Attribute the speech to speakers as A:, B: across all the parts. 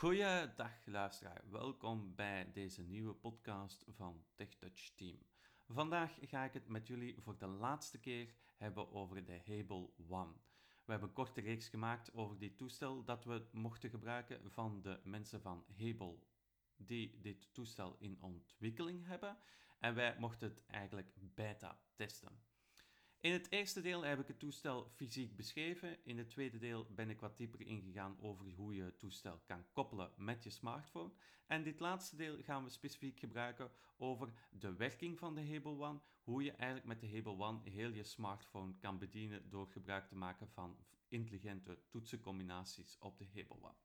A: Goeiedag luisteraar, welkom bij deze nieuwe podcast van TechTouch Team. Vandaag ga ik het met jullie voor de laatste keer hebben over de Hable One. We hebben een korte reeks gemaakt over dit toestel dat we mochten gebruiken van de mensen van Hable die dit toestel in ontwikkeling hebben. En wij mochten het eigenlijk beta testen. In het eerste deel heb ik het toestel fysiek beschreven. In het tweede deel ben ik wat dieper ingegaan over hoe je het toestel kan koppelen met je smartphone. En dit laatste deel gaan we specifiek gebruiken over de werking van de Hable One. Hoe je eigenlijk met de Hable One heel je smartphone kan bedienen door gebruik te maken van intelligente toetsencombinaties op de Hable One.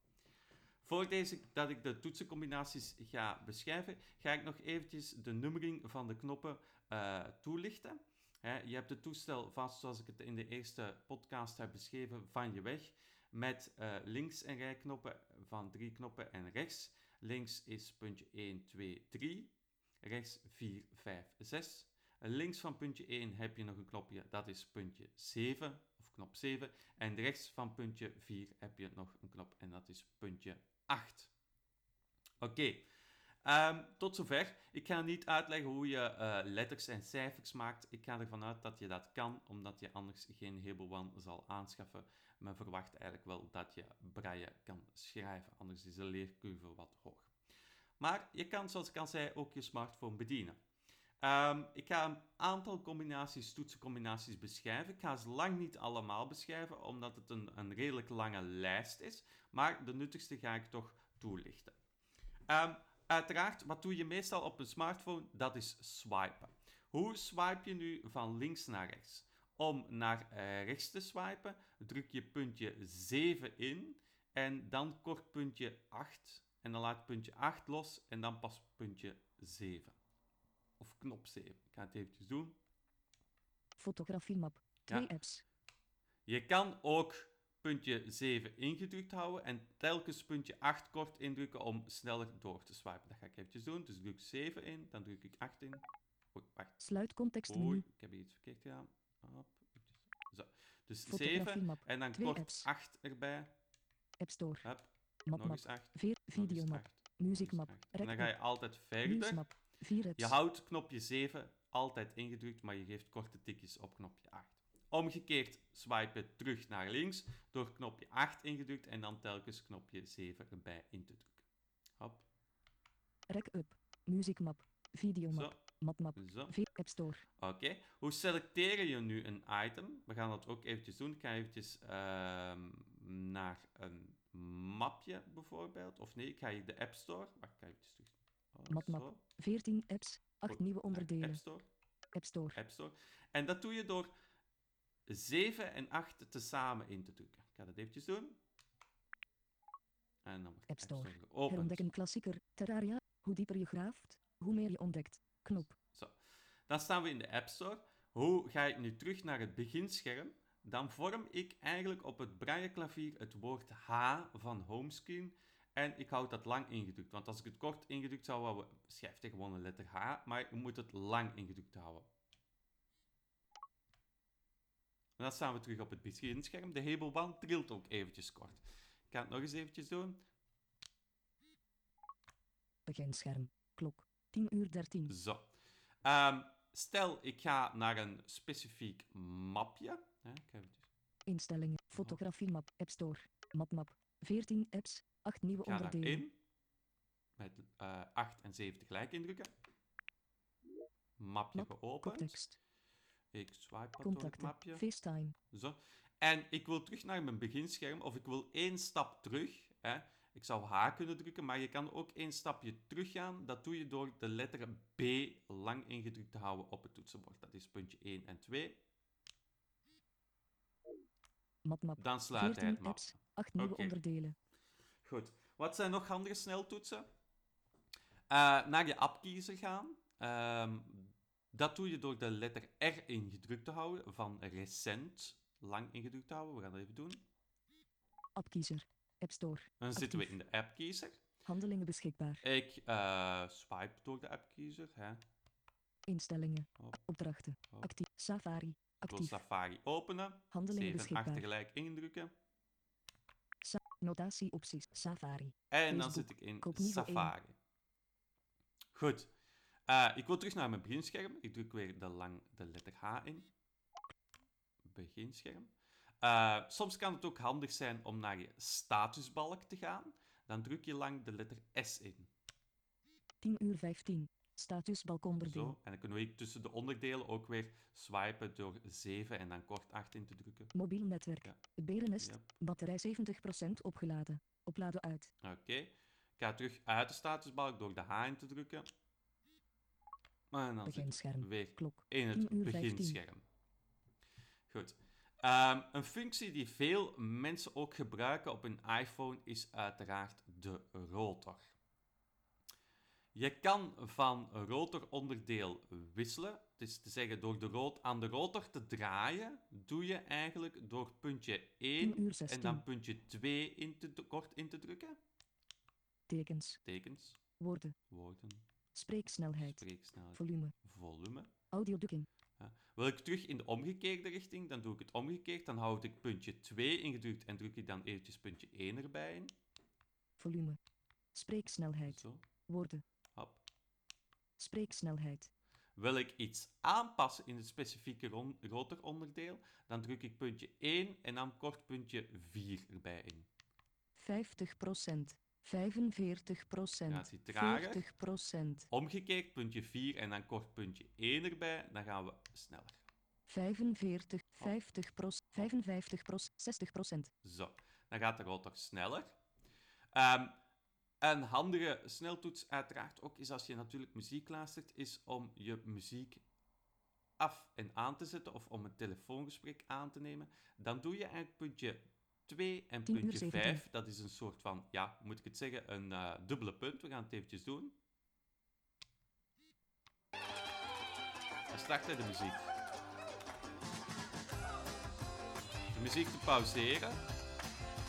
A: Voor deze, dat ik de toetsencombinaties ga beschrijven, ga ik nog eventjes de nummering van de knoppen uh, toelichten je hebt het toestel vast, zoals ik het in de eerste podcast heb beschreven, van je weg. Met uh, links en rijknoppen van drie knoppen en rechts. Links is puntje 1, 2, 3. Rechts 4, 5, 6. Links van puntje 1 heb je nog een knopje, dat is puntje 7, of knop 7. En rechts van puntje 4 heb je nog een knop en dat is puntje 8. Oké. Um, tot zover. Ik ga niet uitleggen hoe je uh, letters en cijfers maakt. Ik ga ervan uit dat je dat kan, omdat je anders geen Hable One zal aanschaffen. Men verwacht eigenlijk wel dat je braille kan schrijven, anders is de leercurve wat hoog. Maar je kan, zoals ik al zei, ook je smartphone bedienen. Um, ik ga een aantal combinaties, toetsencombinaties beschrijven. Ik ga ze lang niet allemaal beschrijven, omdat het een, een redelijk lange lijst is. Maar de nuttigste ga ik toch toelichten. Um, Uiteraard, wat doe je meestal op een smartphone? Dat is swipen. Hoe swipe je nu van links naar rechts? Om naar eh, rechts te swipen, druk je puntje 7 in en dan kort puntje 8. En dan laat puntje 8 los en dan pas puntje 7. Of knop 7. Ik ga het eventjes doen.
B: Fotografiemap. Twee apps.
A: Je kan ook puntje 7 ingedrukt houden en telkens puntje 8 kort indrukken om sneller door te swipen. Dat ga ik eventjes doen. Dus druk 7 in, dan druk ik 8 in. Oei, wacht.
B: Sluit contextmenu.
A: Oei, ik heb iets verkeerd gedaan. Hop. Zo. Dus 7 en dan kort apps. 8 erbij.
B: App Store.
A: Hup.
B: Map,
A: nog eens 8.
B: Videomap. Muzikmap.
A: En dan ga je altijd verder. Je houdt knopje 7 altijd ingedrukt, maar je geeft korte tikjes op knopje 8. Omgekeerd swipen terug naar links door knopje 8 ingedrukt en dan telkens knopje 7 erbij in te drukken. Hop.
B: Rec up, muzikmap, videomap, mapmap, App Store.
A: Oké, hoe selecteer je nu een item? We gaan dat ook eventjes doen. Ik ga eventjes uh, naar een mapje bijvoorbeeld. Of nee, ik ga hier de App Store. Wacht, ik ga eventjes terug.
B: Oh, mapmap, 14 apps, 8 nieuwe onderdelen.
A: App Store.
B: App Store.
A: App Store. En dat doe je door 7 en 8 tezamen in te drukken. Ik ga dat eventjes doen. En dan wordt
B: App Store. Herontdek een klassieker. Terraria. Hoe dieper je graaft, hoe meer je ontdekt. Knop.
A: Zo. Dan staan we in de App Store. Hoe ga ik nu terug naar het beginscherm? Dan vorm ik eigenlijk op het brailleklavier het woord H van homescreen. En ik houd dat lang ingedrukt. Want als ik het kort ingedrukt zou houden, schrijft hij gewoon een letter H. Maar je moet het lang ingedrukt houden. En dan staan we terug op het beginscherm. De hebelband trilt ook eventjes kort. Ik ga het nog eens eventjes doen.
B: Beginscherm. Klok. 10 uur 13.
A: Zo. Um, stel, ik ga naar een specifiek mapje. Ja, ik eventjes...
B: Instellingen. Fotografiemap. App Store. Mapmap. 14 apps. 8 nieuwe
A: ga
B: onderdelen.
A: in. Met uh, 8 en 7 tegelijk indrukken. Mapje
B: Map,
A: geopend. Ik swipe
B: door
A: het mapje.
B: FaceTime.
A: Zo. En ik wil terug naar mijn beginscherm, of ik wil één stap terug. Hè. Ik zou H kunnen drukken, maar je kan ook één stapje teruggaan. Dat doe je door de letter B lang ingedrukt te houden op het toetsenbord. Dat is puntje 1 en 2.
B: Map, map.
A: Dan sluit hij het map.
B: apps, 8 nieuwe onderdelen.
A: Goed. Wat zijn nog andere sneltoetsen? Uh, naar je appkiezer gaan. Ehm, dat doe je door de letter R ingedrukt te houden, van recent lang ingedrukt te houden. We gaan dat even doen.
B: Appkiezer. App Store.
A: Dan
B: Actief.
A: zitten we in de appkiezer.
B: Handelingen beschikbaar.
A: Ik uh, swipe door de appkiezer. Hè.
B: Instellingen.
A: Hop,
B: Opdrachten.
A: hop.
B: Actief. Safari.
A: Ik wil
B: Actief.
A: Safari openen.
B: Handelingen
A: 7 en 8
B: beschikbaar.
A: tegelijk indrukken.
B: Sa Notatieopties. Safari.
A: En dan zit ik in. Safari. Goed. Eh, ik wil terug naar mijn beginscherm. Ik druk weer de, lang, de letter H in. Beginscherm. Eh, soms kan het ook handig zijn om naar je statusbalk te gaan. Dan druk je lang de letter S in.
B: 10 uur 15. Status balkonderdeel.
A: Zo. En dan kunnen we tussen de onderdelen ook weer swipen door 7 en dan kort 8 in te drukken.
B: Mobiel netwerk.
A: Ja.
B: Het Berennest.
A: Ja.
B: Batterij 70% opgeladen. Opladen uit.
A: Oké. Ik ga terug uit de statusbalk door de H in te drukken. Dan
B: Beginscherm.
A: weer
B: Klok.
A: in
B: 10
A: het
B: uur 15.
A: beginscherm. Goed. Ehm, een functie die veel mensen ook gebruiken op hun iPhone is uiteraard de rotor. Je kan van rotoronderdeel wisselen. Is te zeggen, door de aan de rotor te draaien, doe je eigenlijk door puntje 1
B: 10 uur
A: en
B: 16.
A: dan puntje 2 in te, kort in te drukken.
B: Tekens.
A: Tekens,
B: Woorden.
A: woorden,
B: Spreeksnelheid.
A: spreeksnelheid,
B: Volume.
A: volume.
B: Audiodukking.
A: Ja. Wil ik terug in de omgekeerde richting, dan doe ik het omgekeerd. Dan houd ik puntje 2 ingedrukt en druk ik dan eventjes puntje 1 erbij in.
B: Volume. Spreeksnelheid.
A: Zo,
B: Woorden.
A: hop.
B: Spreeksnelheid.
A: Wil ik iets aanpassen in het specifieke ron- rotoronderdeel, dan druk ik puntje 1 en dan kort puntje 4 erbij in.
B: 50%. 45%.
A: Ja, het is trager.
B: 40%.
A: Omgekeerd puntje 4 en dan kort puntje 1 erbij, dan gaan we sneller.
B: 45, 50 55 60%
A: Zo, dan gaat de rotor sneller. Ehm, een handige sneltoets uiteraard ook is als je natuurlijk muziek luistert, is om je muziek af en aan te zetten of om een telefoongesprek aan te nemen. Dan doe je eigenlijk puntje 2 en
B: 10 uur
A: puntje
B: 17.
A: 5. Dat is een soort van, ja, moet ik het zeggen, een eh, dubbele punt. We gaan het eventjes doen. Dan start hij de muziek. De muziek te pauzeren.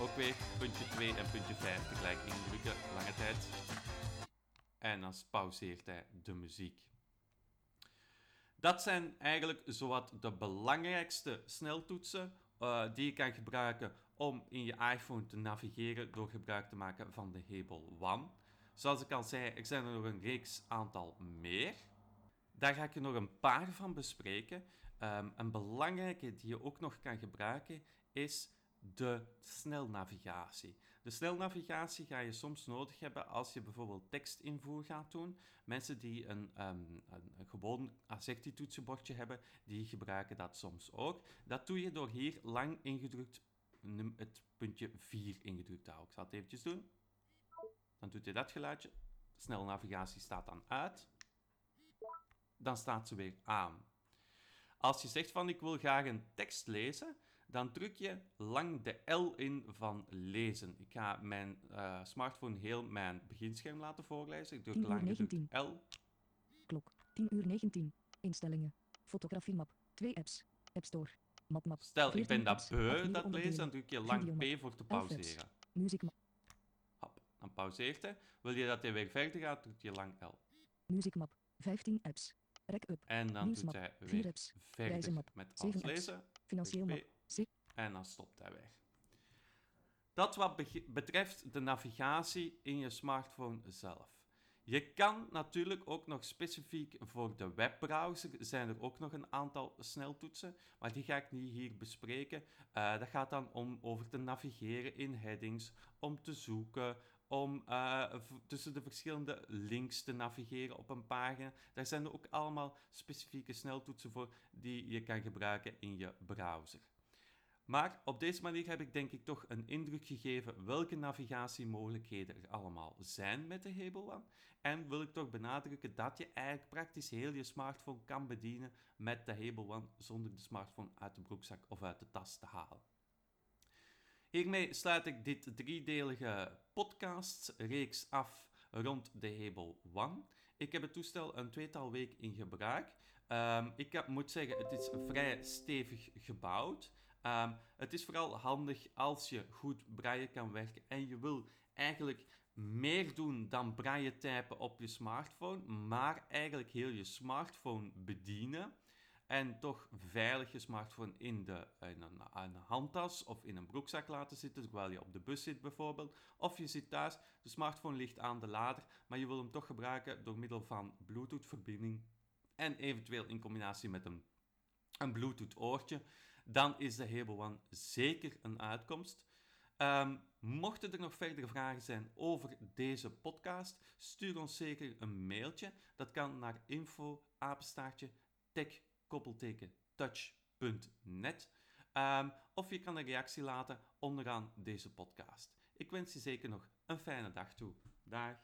A: Ook weer puntje 2 en puntje 5 tegelijk indrukken, lange tijd. En dan pauzeert hij de muziek. Dat zijn eigenlijk zowat de belangrijkste sneltoetsen eh, die je kan gebruiken om in je iPhone te navigeren door gebruik te maken van de Hebel One. Zoals ik al zei, er zijn er nog een reeks aantal meer. Daar ga ik er nog een paar van bespreken. Ehm, een belangrijke die je ook nog kan gebruiken is de snelnavigatie. De snelnavigatie ga je soms nodig hebben als je bijvoorbeeld tekstinvoer gaat doen. Mensen die een, ehm, een, gewoon AZERTY-toetsenbordje hebben, die gebruiken dat soms ook. Dat doe je door hier lang ingedrukt het puntje 4 ingedrukt houden. Ik zal het eventjes doen. Dan doet hij dat geluidje. Snelnavigatie staat dan uit. Dan staat ze weer aan. Als je zegt van ik wil graag een tekst lezen, dan druk je lang de L in van lezen. Ik ga mijn eh, smartphone heel mijn beginscherm laten voorlezen. Ik druk
B: 10 uur
A: lang gedrukt
B: 19.
A: L.
B: Klok. 10 uur 19. Instellingen. Fotografiemap. 2 apps. App Store.
A: Stel, ik
B: 14
A: ben dat beu, dat lezen, dan druk je lang. P voor te
B: 11 apps.
A: pauzeren. Hop, dan pauzeert hij. Wil je dat hij weer verder gaat, druk je lang L.
B: Muziekmap. 15 apps. Rec-up.
A: En dan doet hij
B: 4
A: weer verder met
B: 7
A: alles
B: apps.
A: lezen.
B: Financieel map.
A: En dan stopt hij weer. Dat wat betreft de navigatie in je smartphone zelf. Je kan natuurlijk ook nog specifiek voor de webbrowser zijn er ook nog een aantal sneltoetsen, maar die ga ik niet hier bespreken. Eh, dat gaat dan om over te navigeren in headings, om te zoeken, om eh, tussen de verschillende links te navigeren op een pagina. Daar zijn er ook allemaal specifieke sneltoetsen voor die je kan gebruiken in je browser. Maar op deze manier heb ik denk ik toch een indruk gegeven welke navigatiemogelijkheden er allemaal zijn met de Hebel One. En wil ik toch benadrukken dat je eigenlijk praktisch heel je smartphone kan bedienen met de Hebel One zonder de smartphone uit de broekzak of uit de tas te halen. Hiermee sluit ik dit driedelige podcastreeks af rond de Hebel One. Ik heb het toestel een tweetal weken in gebruik. Ehm, ik moet zeggen, het is vrij stevig gebouwd. Ehm, het is vooral handig als je goed braille kan werken en je wil eigenlijk meer doen dan braille typen op je smartphone, maar eigenlijk heel je smartphone bedienen. en toch veilig je smartphone in, de, in een, een handtas of in een broekzak laten zitten, terwijl je op de bus zit bijvoorbeeld. Of je zit thuis, de smartphone ligt aan de lader, maar je wil hem toch gebruiken door middel van Bluetooth-verbinding en eventueel in combinatie met een, een Bluetooth-oortje, dan is de Hable zeker een uitkomst. Um, mochten er nog verdere vragen zijn over deze podcast, stuur ons zeker een mailtje. Dat kan naar info touch.net. Um, of je kan een reactie laten onderaan deze podcast. Ik wens je zeker nog een fijne dag toe. Dag.